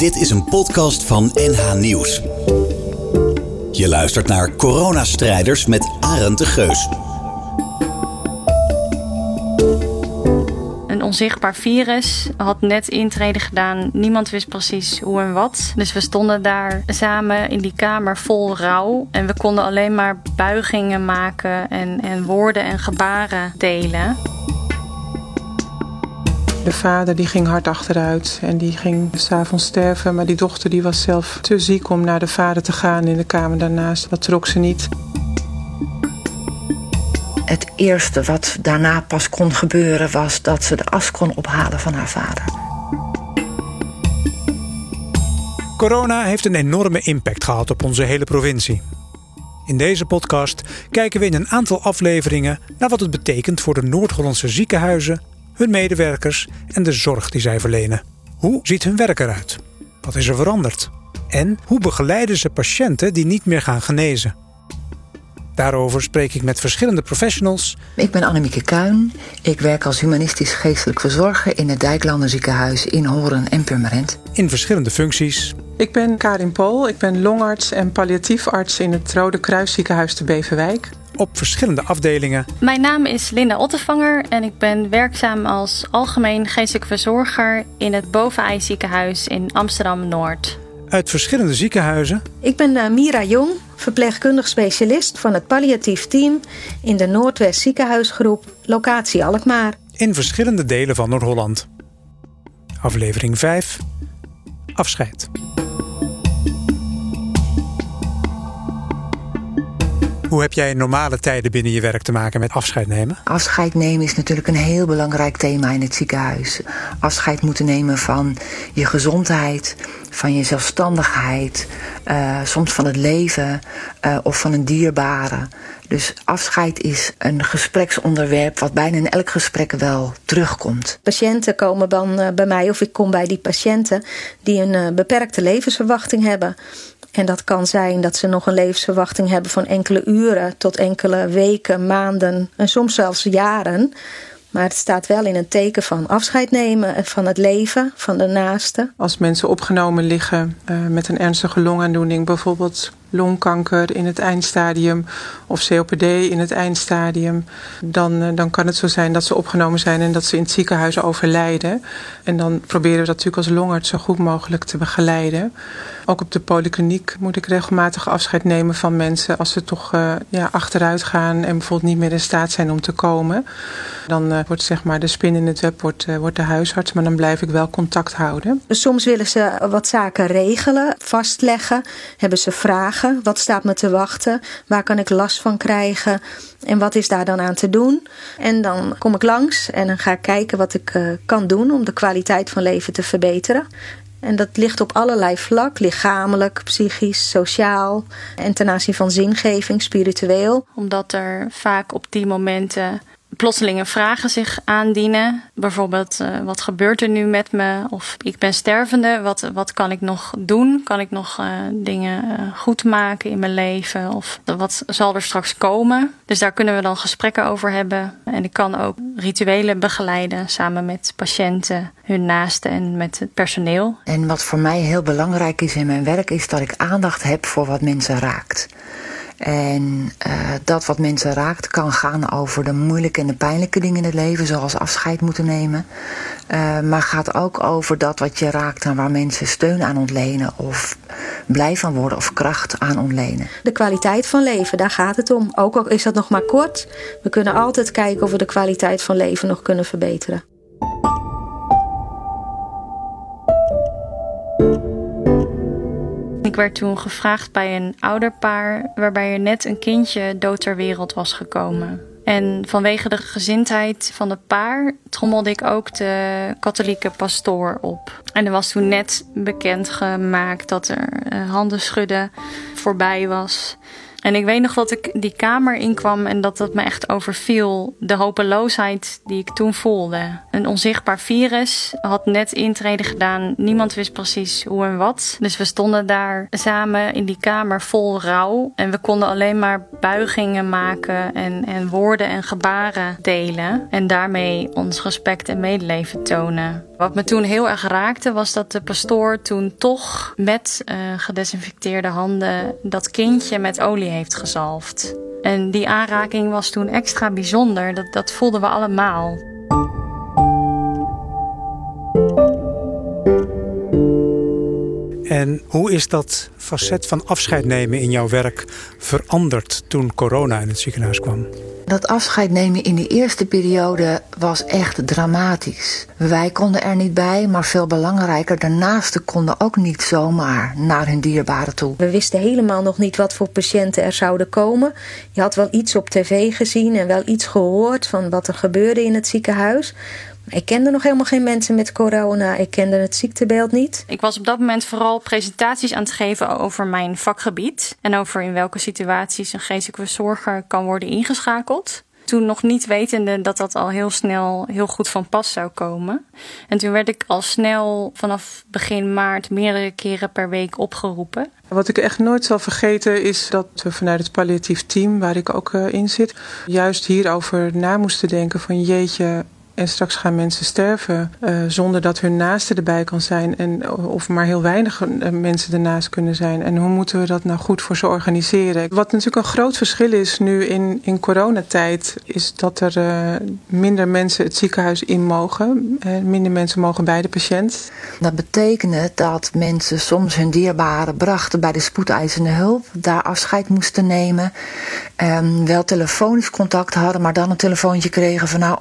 Dit is een podcast van NH Nieuws. Je luistert naar Coronastrijders met Arend de Geus. Een onzichtbaar virus had net intrede gedaan. Niemand wist precies hoe en wat. Dus we stonden daar samen in die kamer vol rouw. En we konden alleen maar buigingen maken en, en woorden en gebaren delen. De vader die ging hard achteruit en die ging s'avonds sterven. Maar die dochter die was zelf te ziek om naar de vader te gaan in de kamer daarnaast. Dat trok ze niet. Het eerste wat daarna pas kon gebeuren was dat ze de as kon ophalen van haar vader. Corona heeft een enorme impact gehad op onze hele provincie. In deze podcast kijken we in een aantal afleveringen naar wat het betekent voor de Noord-Hollandse ziekenhuizen, hun medewerkers en de zorg die zij verlenen. Hoe ziet hun werk eruit? Wat is er veranderd? En hoe begeleiden ze patiënten die niet meer gaan genezen? Daarover spreek ik met verschillende professionals. Ik ben Annemieke Kuin. Ik werk als humanistisch geestelijk verzorger in het Dijklander ziekenhuis in Horen en Purmerend. In verschillende functies. Ik ben Karin Pol. Ik ben longarts en palliatiefarts in het Rode Kruisziekenhuis te Beverwijk. Op verschillende afdelingen. Mijn naam is Linda Ottevanger en ik ben werkzaam als algemeen geestelijk verzorger in het Bovenij ziekenhuis in Amsterdam Noord. Uit verschillende ziekenhuizen. Ik ben uh, Mira Jong, verpleegkundig specialist van het palliatief team in de Noordwest ziekenhuisgroep, locatie Alkmaar. In verschillende delen van Noord-Holland. Aflevering 5. Afscheid. Hoe heb jij in normale tijden binnen je werk te maken met afscheid nemen? Afscheid nemen is natuurlijk een heel belangrijk thema in het ziekenhuis. Afscheid moeten nemen van je gezondheid, van je zelfstandigheid, uh, soms van het leven uh, of van een dierbare. Dus afscheid is een gespreksonderwerp wat bijna in elk gesprek wel terugkomt. Patiënten komen dan uh, bij mij of ik kom bij die patiënten die een beperkte levensverwachting hebben. En dat kan zijn dat ze nog een levensverwachting hebben van enkele uren tot enkele weken, maanden en soms zelfs jaren. Maar het staat wel in een teken van afscheid nemen van het leven, van de naaste. Als mensen opgenomen liggen uh, met een ernstige longaandoening, bijvoorbeeld longkanker in het eindstadium of COPD in het eindstadium, dan, uh, dan kan het zo zijn dat ze opgenomen zijn en dat ze in het ziekenhuis overlijden. En dan proberen we dat natuurlijk als longarts zo goed mogelijk te begeleiden. Ook op de polykliniek moet ik regelmatig afscheid nemen van mensen als ze toch uh, ja, achteruit gaan en bijvoorbeeld niet meer in staat zijn om te komen. Dan uh, wordt zeg maar de spin in het web wordt, wordt de huisarts, maar dan blijf ik wel contact houden. Soms willen ze wat zaken regelen, vastleggen, hebben ze vragen. Wat staat me te wachten? Waar kan ik last van krijgen? En wat is daar dan aan te doen? En dan kom ik langs en dan ga ik kijken wat ik kan doen om de kwaliteit van leven te verbeteren. En dat ligt op allerlei vlak, lichamelijk, psychisch, sociaal en ten aanzien van zingeving, spiritueel. Omdat er vaak op die momenten plotselinge vragen zich aandienen. Bijvoorbeeld, uh, wat gebeurt er nu met me? Of ik ben stervende, wat, wat kan ik nog doen? Kan ik nog uh, dingen uh, goed maken in mijn leven? Of wat zal er straks komen? Dus daar kunnen we dan gesprekken over hebben. En ik kan ook rituelen begeleiden samen met patiënten, hun naasten en met het personeel. En wat voor mij heel belangrijk is in mijn werk, is dat ik aandacht heb voor wat mensen raakt. En uh, dat wat mensen raakt kan gaan over de moeilijke en de pijnlijke dingen in het leven, zoals afscheid moeten nemen. Uh, maar gaat ook over dat wat je raakt en waar mensen steun aan ontlenen of blij van worden of kracht aan ontlenen. De kwaliteit van leven, daar gaat het om. Ook al is dat nog maar kort, we kunnen altijd kijken of we de kwaliteit van leven nog kunnen verbeteren. Werd toen gevraagd bij een ouderpaar waarbij er net een kindje dood ter wereld was gekomen. En vanwege de gezindheid van het paar trommelde ik ook de katholieke pastoor op. En er was toen net bekend gemaakt dat er handen schudden voorbij was. En ik weet nog dat ik die kamer inkwam en dat dat me echt overviel. De hopeloosheid die ik toen voelde. Een onzichtbaar virus had net intrede gedaan. Niemand wist precies hoe en wat. Dus we stonden daar samen in die kamer vol rouw. En we konden alleen maar buigingen maken en, en woorden en gebaren delen. En daarmee ons respect en medeleven tonen. Wat me toen heel erg raakte was dat de pastoor toen toch met uh, gedesinfecteerde handen dat kindje met olie heeft gezalfd. En die aanraking was toen extra bijzonder. Dat, dat voelden we allemaal. En hoe is dat facet van afscheid nemen in jouw werk veranderd toen corona in het ziekenhuis kwam? Dat afscheid nemen in de eerste periode was echt dramatisch. Wij konden er niet bij, maar veel belangrijker, de naasten konden ook niet zomaar naar hun dierbaren toe. We wisten helemaal nog niet wat voor patiënten er zouden komen. Je had wel iets op tv gezien en wel iets gehoord van wat er gebeurde in het ziekenhuis. Ik kende nog helemaal geen mensen met corona. Ik kende het ziektebeeld niet. Ik was op dat moment vooral presentaties aan het geven over mijn vakgebied. En over in welke situaties een geestelijke zorger kan worden ingeschakeld. Toen nog niet wetende dat dat al heel snel heel goed van pas zou komen. En toen werd ik al snel vanaf begin maart meerdere keren per week opgeroepen. Wat ik echt nooit zal vergeten is dat we vanuit het palliatief team, waar ik ook eh, in zit, juist hierover na moesten denken van jeetje, en straks gaan mensen sterven uh, zonder dat hun naaste erbij kan zijn. En, of maar heel weinig eh, mensen ernaast kunnen zijn. En hoe moeten we dat nou goed voor ze organiseren? Wat natuurlijk een groot verschil is nu in, in coronatijd, is dat er uh, minder mensen het ziekenhuis in mogen. minder mensen mogen bij de patiënt. Dat betekende dat mensen soms hun dierbaren brachten bij de spoedeisende hulp. Daar afscheid moesten nemen. Um, wel telefonisch contact hadden, maar dan een telefoontje kregen van nou,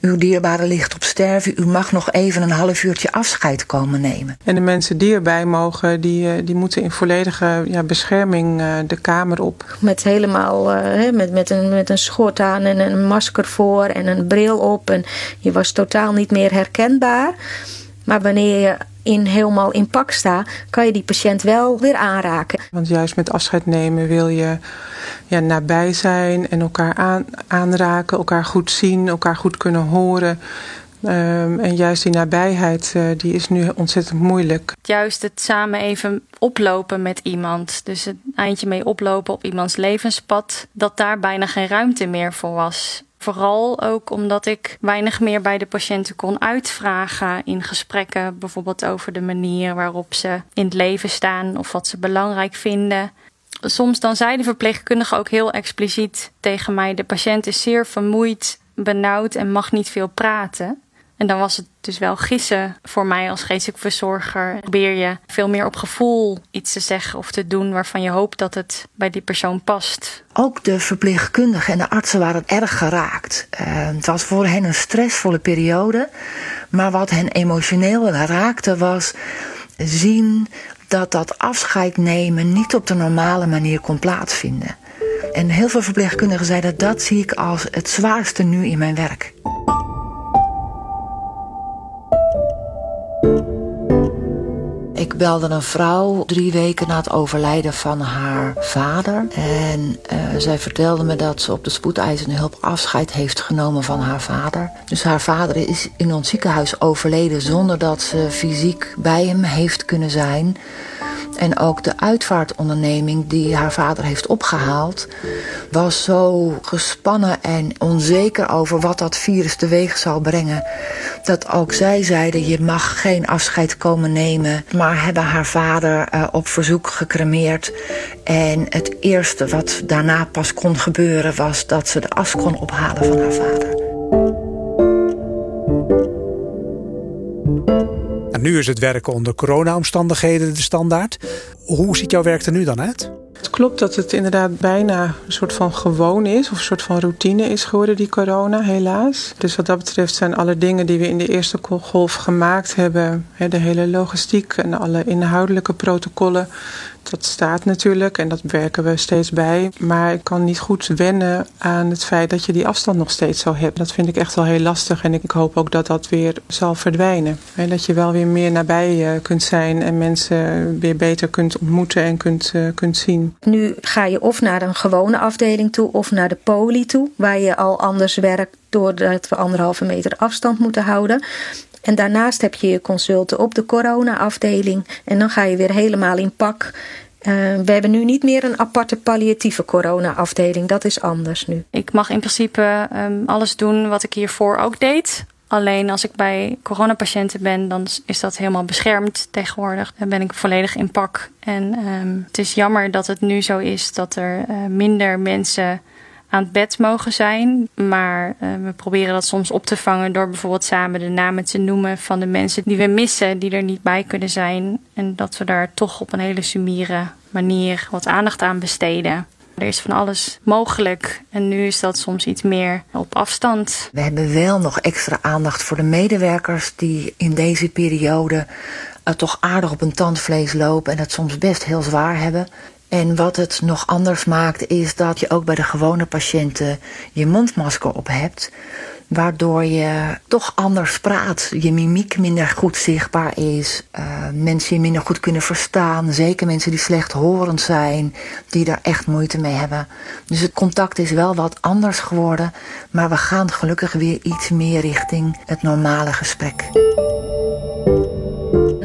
uw dierbare ligt op sterven. U mag nog even een half uurtje afscheid komen nemen. En de mensen die erbij mogen, die, eh, die moeten in volledige ja, bescherming eh, de kamer op. Met helemaal uh, met, met, een, met een schort aan en een masker voor en een bril op. En je was totaal niet meer herkenbaar. Maar wanneer je in, helemaal in pak staat, kan je die patiënt wel weer aanraken. Want juist met afscheid nemen wil je ja, nabij zijn en elkaar aan, aanraken, elkaar goed zien, elkaar goed kunnen horen. Um, en juist die nabijheid, uh, die is nu ontzettend moeilijk. Juist het samen even oplopen met iemand. Dus het eindje mee oplopen op iemands levenspad. Dat daar bijna geen ruimte meer voor was. Vooral ook omdat ik weinig meer bij de patiënten kon uitvragen in gesprekken, bijvoorbeeld over de manier waarop ze in het leven staan of wat ze belangrijk vinden. Soms dan zei de verpleegkundige ook heel expliciet tegen mij: de patiënt is zeer vermoeid, benauwd en mag niet veel praten. En dan was het dus wel gissen voor mij als geestelijk verzorger. Probeer je veel meer op gevoel iets te zeggen of te doen waarvan je hoopt dat het bij die persoon past. Ook de verpleegkundigen en de artsen waren erg geraakt. Uh, het was voor hen een stressvolle periode. Maar wat hen emotioneel raakte was zien dat dat afscheid nemen niet op de normale manier kon plaatsvinden. En heel veel verpleegkundigen zeiden dat zie ik als het zwaarste nu in mijn werk. Ik belde een vrouw drie weken na het overlijden van haar vader. En uh, zij vertelde me dat ze op de spoedeisende hulp afscheid heeft genomen van haar vader. Dus haar vader is in ons ziekenhuis overleden zonder dat ze fysiek bij hem heeft kunnen zijn. En ook de uitvaartonderneming die haar vader heeft opgehaald... was zo gespannen en onzeker over wat dat virus teweeg zou brengen... dat ook zij zeiden, je mag geen afscheid komen nemen... maar hebben haar vader uh, op verzoek gecremeerd. En het eerste wat daarna pas kon gebeuren... was dat ze de as kon ophalen van haar vader. Nu is het werken onder corona-omstandigheden de standaard. Hoe ziet jouw werk er nu dan uit? Het klopt dat het inderdaad bijna een soort van gewoon is, of een soort van routine is geworden, die corona, helaas. Dus wat dat betreft zijn alle dingen die we in de eerste golf gemaakt hebben, de hele logistiek en alle inhoudelijke protocollen, dat staat natuurlijk en dat werken we steeds bij. Maar ik kan niet goed wennen aan het feit dat je die afstand nog steeds zo hebt. Dat vind ik echt wel heel lastig en ik hoop ook dat dat weer zal verdwijnen. En dat je wel weer meer nabij eh, kunt zijn en mensen weer beter kunt ontmoeten en kunt, uh, kunt zien. Nu ga je of naar een gewone afdeling toe of naar de poli toe, waar je al anders werkt doordat we anderhalve meter afstand moeten houden. En daarnaast heb je je consulten op de corona-afdeling. En dan ga je weer helemaal in pak. Uh, we hebben nu niet meer een aparte palliatieve corona-afdeling. Dat is anders nu. Ik mag in principe um, alles doen wat ik hiervoor ook deed. Alleen als ik bij coronapatiënten ben, dan is dat helemaal beschermd tegenwoordig. Dan ben ik volledig in pak. En um, het is jammer dat het nu zo is dat er uh, minder mensen aan het bed mogen zijn. Maar uh, we proberen dat soms op te vangen door bijvoorbeeld samen de namen te noemen van de mensen die we missen, die er niet bij kunnen zijn. En dat we daar toch op een hele sumiere manier wat aandacht aan besteden. Er is van alles mogelijk en nu is dat soms iets meer op afstand. We hebben wel nog extra aandacht voor de medewerkers die in deze periode uh, toch aardig op een tandvlees lopen en het soms best heel zwaar hebben. En wat het nog anders maakt is dat je ook bij de gewone patiënten je mondmasker op hebt. Waardoor je toch anders praat. Je mimiek minder goed zichtbaar is. Uh, mensen je minder goed kunnen verstaan. Zeker mensen die slechthorend zijn. Die daar echt moeite mee hebben. Dus het contact is wel wat anders geworden. Maar we gaan gelukkig weer iets meer richting het normale gesprek.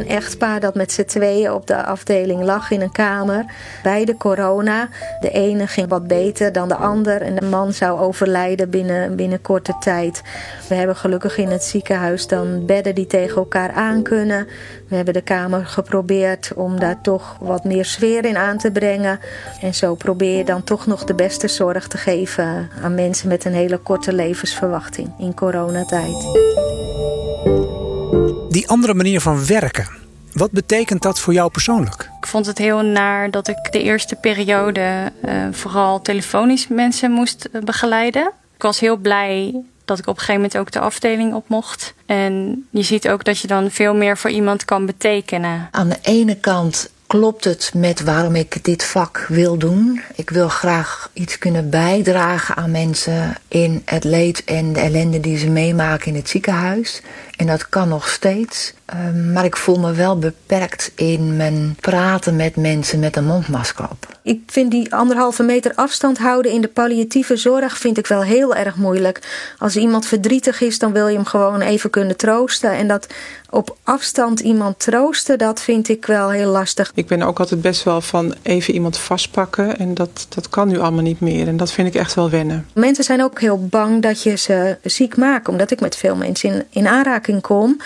Een echtpaar dat met z'n tweeën op de afdeling lag in een kamer. Bij de corona. De ene ging wat beter dan de ander. En de man zou overlijden binnen, binnen korte tijd. We hebben gelukkig in het ziekenhuis dan bedden die tegen elkaar aan kunnen. We hebben de kamer geprobeerd om daar toch wat meer sfeer in aan te brengen. En zo probeer je dan toch nog de beste zorg te geven aan mensen met een hele korte levensverwachting in coronatijd. Die andere manier van werken, wat betekent dat voor jou persoonlijk? Ik vond het heel naar dat ik de eerste periode uh, vooral telefonisch mensen moest begeleiden. Ik was heel blij dat ik op een gegeven moment ook de afdeling op mocht. En je ziet ook dat je dan veel meer voor iemand kan betekenen. Aan de ene kant klopt het met waarom ik dit vak wil doen. Ik wil graag iets kunnen bijdragen aan mensen in het leed en de ellende die ze meemaken in het ziekenhuis. En dat kan nog steeds. Uh, maar ik voel me wel beperkt in mijn praten met mensen met een mondmasker op. Ik vind die anderhalve meter afstand houden in de palliatieve zorg vind ik wel heel erg moeilijk. Als iemand verdrietig is, dan wil je hem gewoon even kunnen troosten. En dat op afstand iemand troosten, dat vind ik wel heel lastig. Ik ben ook altijd best wel van even iemand vastpakken. En dat, dat kan nu allemaal niet meer. En dat vind ik echt wel wennen. Mensen zijn ook heel bang dat je ze ziek maakt. Omdat ik met veel mensen in, in aanraking kom.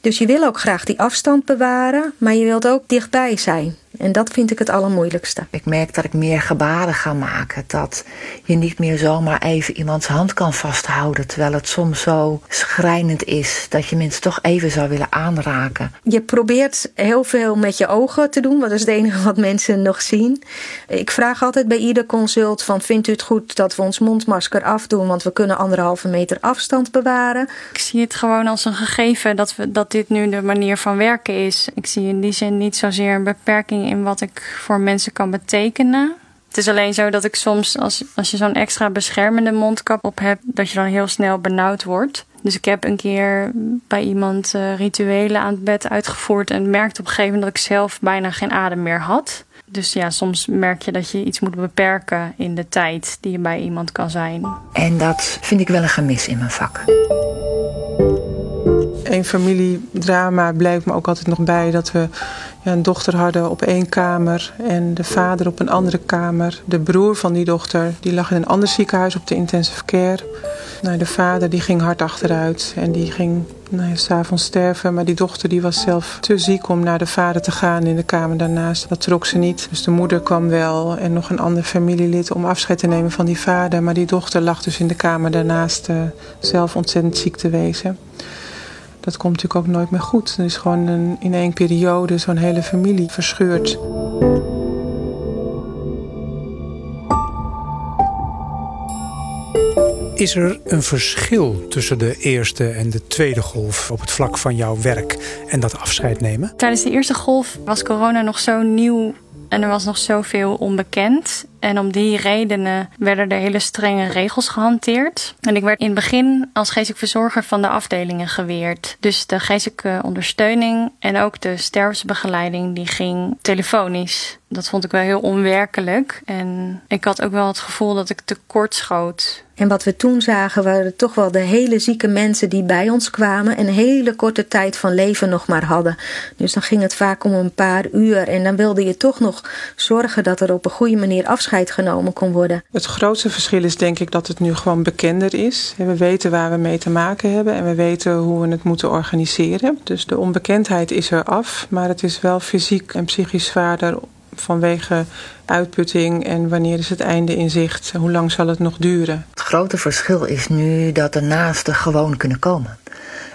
Dus je wil ook graag die afstand bewaren, maar je wilt ook dichtbij zijn. En dat vind ik het allermoeilijkste. Ik merk dat ik meer gebaren ga maken. Dat je niet meer zomaar even iemands hand kan vasthouden. Terwijl het soms zo schrijnend is dat je mensen toch even zou willen aanraken. Je probeert heel veel met je ogen te doen, want dat is het enige wat mensen nog zien. Ik vraag altijd bij ieder consult van vindt u het goed dat we ons mondmasker afdoen, want we kunnen anderhalve meter afstand bewaren. Ik zie het gewoon als een gegeven dat, we, dat dit nu de manier van werken is. Ik zie in die zin niet zozeer een beperking in wat ik voor mensen kan betekenen. Het is alleen zo dat ik soms, als, als je zo'n extra beschermende mondkap op hebt, dat je dan heel snel benauwd wordt. Dus ik heb een keer bij iemand uh, rituelen aan het bed uitgevoerd en merkte op een gegeven moment dat ik zelf bijna geen adem meer had. Dus ja, soms merk je dat je iets moet beperken in de tijd die je bij iemand kan zijn. En dat vind ik wel een gemis in mijn vak. Een familiedrama blijft me ook altijd nog bij dat we ja, een dochter hadden op één kamer en de vader op een andere kamer. De broer van die dochter die lag in een ander ziekenhuis op de intensive care. Nou, de vader die ging hard achteruit en die ging nou s'avonds sterven. Maar die dochter die was zelf te ziek om naar de vader te gaan in de kamer daarnaast. Dat trok ze niet. Dus de moeder kwam wel en nog een ander familielid om afscheid te nemen van die vader. Maar die dochter lag dus in de kamer daarnaast uh, zelf ontzettend ziek te wezen dat komt natuurlijk ook nooit meer goed. Er is gewoon een, in één periode zo'n hele familie verscheurd. Is er een verschil tussen de eerste en de tweede golf op het vlak van jouw werk en dat afscheid nemen? Tijdens de eerste golf was corona nog zo nieuw en er was nog zoveel onbekend. En om die redenen werden er hele strenge regels gehanteerd. En ik werd in het begin als geestelijk verzorger van de afdelingen geweerd. Dus de geestelijke ondersteuning en ook de sterfsbegeleiding die ging telefonisch. Dat vond ik wel heel onwerkelijk. En ik had ook wel het gevoel dat ik tekort schoot. En wat we toen zagen waren toch wel de hele zieke mensen die bij ons kwamen en een hele korte tijd van leven nog maar hadden. Dus dan ging het vaak om een paar uur en dan wilde je toch nog zorgen dat er op een goede manier afscheid afscheid genomen kon worden. Het grootste verschil is denk ik dat het nu gewoon bekender is. We weten waar we mee te maken hebben en we weten hoe we het moeten organiseren. Dus de onbekendheid is er af, maar het is wel fysiek en psychisch zwaarder vanwege uitputting en wanneer is het einde in zicht? Hoe lang zal het nog duren? Het grote verschil is nu dat de naasten gewoon kunnen komen.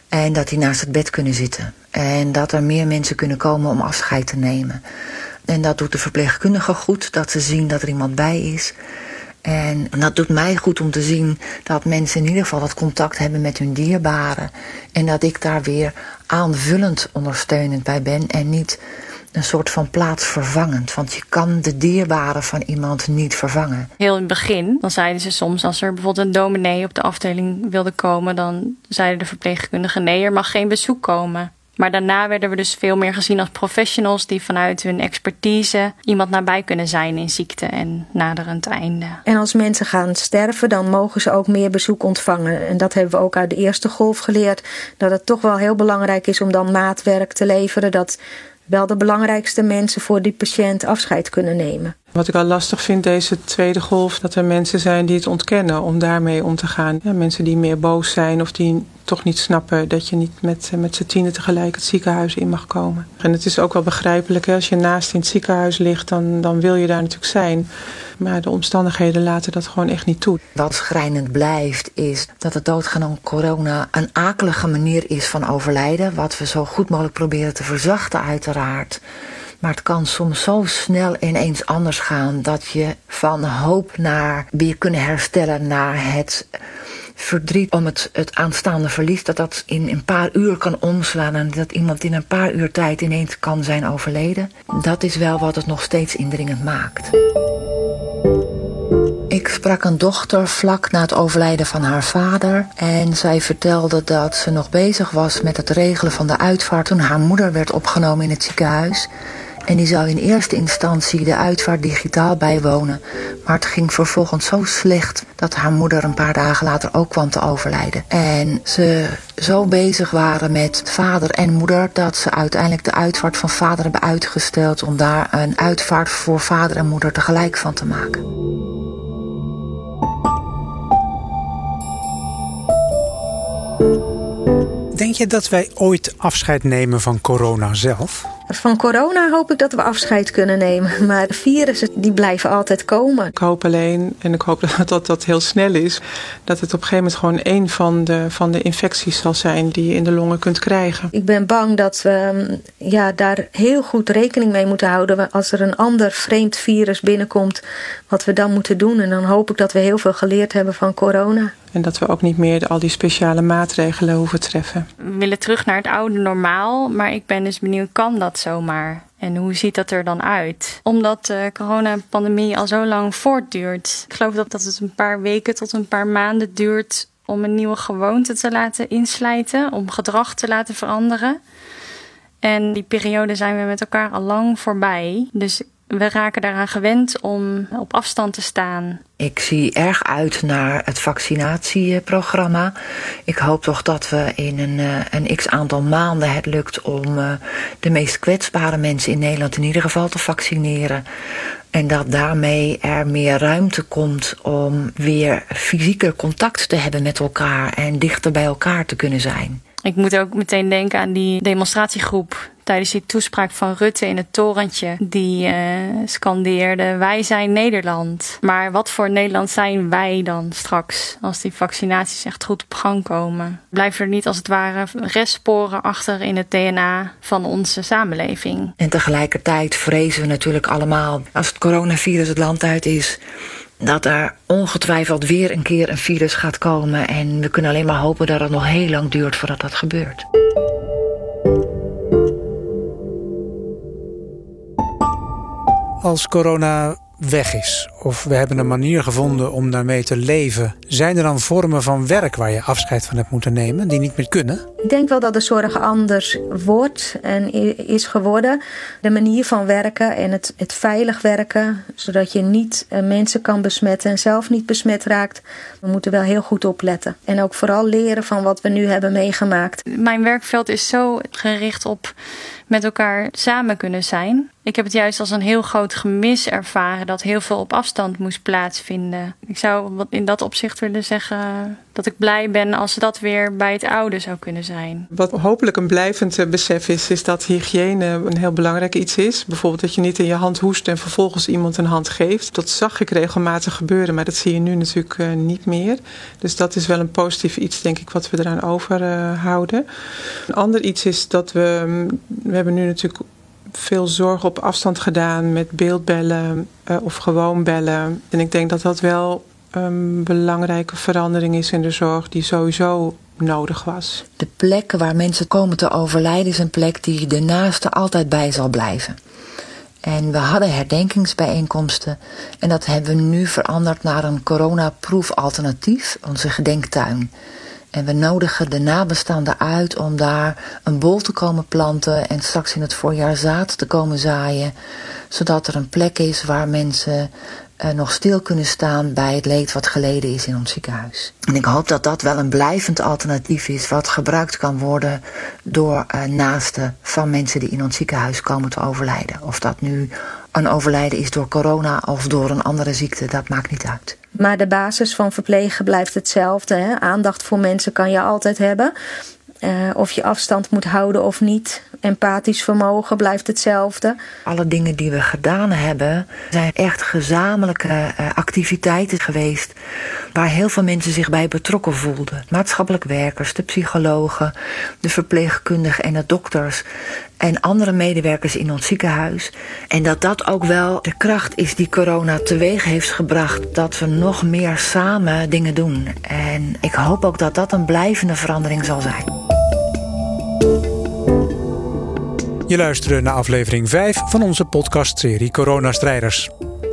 En dat die naast het bed kunnen zitten. En dat er meer mensen kunnen komen om afscheid te nemen. En dat doet de verpleegkundige goed, dat ze zien dat er iemand bij is. En dat doet mij goed om te zien dat mensen in ieder geval wat contact hebben met hun dierbaren. En dat ik daar weer aanvullend ondersteunend bij ben en niet een soort van plaatsvervangend. Want je kan de dierbare van iemand niet vervangen. Heel in het begin, dan zeiden ze soms als er bijvoorbeeld een dominee op de afdeling wilde komen, dan zeiden de verpleegkundigen nee, er mag geen bezoek komen. Maar daarna werden we dus veel meer gezien als professionals die vanuit hun expertise iemand nabij kunnen zijn in ziekte en naderend einde. En als mensen gaan sterven, dan mogen ze ook meer bezoek ontvangen. En dat hebben we ook uit de eerste golf geleerd. Dat het toch wel heel belangrijk is om dan maatwerk te leveren. Dat wel de belangrijkste mensen voor die patiënt afscheid kunnen nemen. Wat ik al lastig vind deze tweede golf, dat er mensen zijn die het ontkennen om daarmee om te gaan. Ja, mensen die meer boos zijn of die toch niet snappen dat je niet met, met z'n tienen tegelijk het ziekenhuis in mag komen. En het is ook wel begrijpelijk, hè? als je naast in het ziekenhuis ligt, dan, dan wil je daar natuurlijk zijn. Maar de omstandigheden laten dat gewoon echt niet toe. Wat schrijnend blijft is dat het doodgaan aan corona een akelige manier is van overlijden. Wat we zo goed mogelijk proberen te verzachten uiteraard. Maar het kan soms zo snel ineens anders gaan dat je van hoop naar weer kunnen herstellen naar het verdriet om het, het aanstaande verlies, dat dat in een paar uur kan omslaan en dat iemand in een paar uur tijd ineens kan zijn overleden. Dat is wel wat het nog steeds indringend maakt. Ik sprak een dochter vlak na het overlijden van haar vader en zij vertelde dat ze nog bezig was met het regelen van de uitvaart toen haar moeder werd opgenomen in het ziekenhuis. En die zou in eerste instantie de uitvaart digitaal bijwonen. Maar het ging vervolgens zo slecht dat haar moeder een paar dagen later ook kwam te overlijden. En ze zo bezig waren met vader en moeder dat ze uiteindelijk de uitvaart van vader hebben uitgesteld om daar een uitvaart voor vader en moeder tegelijk van te maken. Denk je dat wij ooit afscheid nemen van corona zelf? Van corona hoop ik dat we afscheid kunnen nemen. Maar virussen die blijven altijd komen. Ik hoop alleen, en ik hoop dat dat, dat heel snel is, dat het op een gegeven moment gewoon één van de, van de infecties zal zijn die je in de longen kunt krijgen. Ik ben bang dat we ja, daar heel goed rekening mee moeten houden. Als er een ander vreemd virus binnenkomt, wat we dan moeten doen. En dan hoop ik dat we heel veel geleerd hebben van corona. En dat we ook niet meer al die speciale maatregelen hoeven treffen. We willen terug naar het oude normaal, maar ik ben dus benieuwd, kan dat zomaar? En hoe ziet dat er dan uit? Omdat de coronapandemie al zo lang voortduurt. Ik geloof dat, dat het een paar weken tot een paar maanden duurt om een nieuwe gewoonte te laten inslijten, om gedrag te laten veranderen. En die periode zijn we met elkaar al lang voorbij. Dus we raken daaraan gewend om op afstand te staan. Ik zie erg uit naar het vaccinatieprogramma. Ik hoop toch dat we in een, eh, een x aantal maanden het lukt om eh, de meest kwetsbare mensen in Nederland in ieder geval te vaccineren. En dat daarmee er meer ruimte komt om weer fysieke contact te hebben met elkaar en dichter bij elkaar te kunnen zijn. Ik moet ook meteen denken aan die demonstratiegroep tijdens die toespraak van Rutte in het torentje. Die uh, scandeerde: Wij zijn Nederland. Maar wat voor Nederland zijn wij dan straks als die vaccinaties echt goed op gang komen? Blijven er niet als het ware restsporen achter in het DNA van onze samenleving? En tegelijkertijd vrezen we natuurlijk allemaal als het coronavirus het land uit is dat er ongetwijfeld weer een keer een virus gaat komen. En we kunnen alleen maar hopen dat het nog heel lang duurt voordat dat gebeurt. Als corona weg is, of we hebben een manier gevonden om daarmee te leven, zijn er dan vormen van werk waar je afscheid van hebt moeten nemen, die niet meer kunnen? Ik denk wel dat de zorg anders wordt en is geworden. De manier van werken en het, het veilig werken, zodat je niet eh, mensen kan besmetten en zelf niet besmet raakt. We moeten wel heel goed opletten. En ook vooral leren van wat we nu hebben meegemaakt. Mijn werkveld is zo gericht op met elkaar samen kunnen zijn. Ik heb het juist als een heel groot gemis ervaren dat heel veel op afstand moest plaatsvinden. Ik zou in dat opzicht willen zeggen dat ik blij ben als dat weer bij het oude zou kunnen zijn. Wat hopelijk een blijvend eh, besef is, is dat hygiëne een heel belangrijk iets is. Bijvoorbeeld dat je niet in je hand hoest en vervolgens iemand een hand geeft. Dat zag ik regelmatig gebeuren, maar dat zie je nu natuurlijk uh, niet meer. Dus dat is wel een positief iets, denk ik, wat we eraan overhouden. Een ander iets is dat we, mm, we hebben nu natuurlijk veel zorg op afstand gedaan met beeldbellen uh, of gewoon bellen. En ik denk dat dat wel een belangrijke verandering is in de zorg die sowieso nodig was. De plek waar mensen komen te overlijden is een plek die de naaste altijd bij zal blijven. En we hadden herdenkingsbijeenkomsten en dat hebben we nu veranderd naar een coronaproof alternatief, onze gedenktuin. En we nodigen de nabestaanden uit om daar een bol te komen planten en straks in het voorjaar zaad te komen zaaien. Zodat er een plek is waar mensen uh, nog stil kunnen staan bij het leed wat geleden is in ons ziekenhuis. En ik hoop dat dat wel een blijvend alternatief is wat gebruikt kan worden door uh, naasten van mensen die in ons ziekenhuis komen te overlijden. Of dat nu een overlijden is door corona of door een andere ziekte, dat maakt niet uit. Maar de basis van verplegen blijft hetzelfde. Hè? Aandacht voor mensen kan je altijd hebben. Uh, of je afstand moet houden of niet. Empathisch vermogen blijft hetzelfde. Alle dingen die we gedaan hebben zijn echt gezamenlijke uh, activiteiten geweest. Waar heel veel mensen zich bij betrokken voelden. Maatschappelijk werkers, de psychologen, de verpleegkundigen en de dokters. En andere medewerkers in ons ziekenhuis. En dat dat ook wel de kracht is die corona teweeg heeft gebracht. Dat we nog meer samen dingen doen. En ik hoop ook dat dat een blijvende verandering zal zijn. Je luisterde naar aflevering 5 van onze podcastserie Coronastrijders.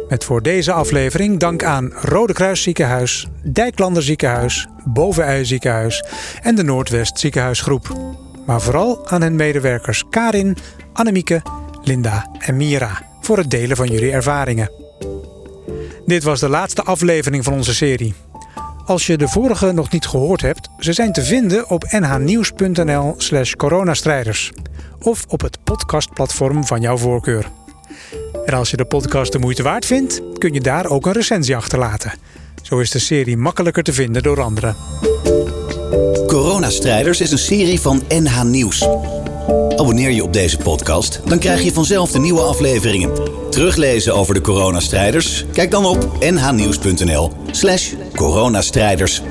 Met voor deze aflevering dank aan Rode Kruis Ziekenhuis, Dijklander Ziekenhuis, Bovenui Ziekenhuis en de Noordwest Ziekenhuisgroep. Maar vooral aan hun medewerkers Karin, Annemieke, Linda en Mira voor het delen van jullie ervaringen. Dit was de laatste aflevering van onze serie. Als je de vorige nog niet gehoord hebt, ze zijn te vinden op nhnieuws.nl/slash coronastrijders of op het podcastplatform van jouw voorkeur. En als je de podcast de moeite waard vindt, kun je daar ook een recensie achterlaten. Zo is de serie makkelijker te vinden door anderen. Coronastrijders is een serie van NH Nieuws. Abonneer je op deze podcast, dan krijg je vanzelf de nieuwe afleveringen. Teruglezen over de coronastrijders? Kijk dan op nhnieuws.nl/slash coronastrijders.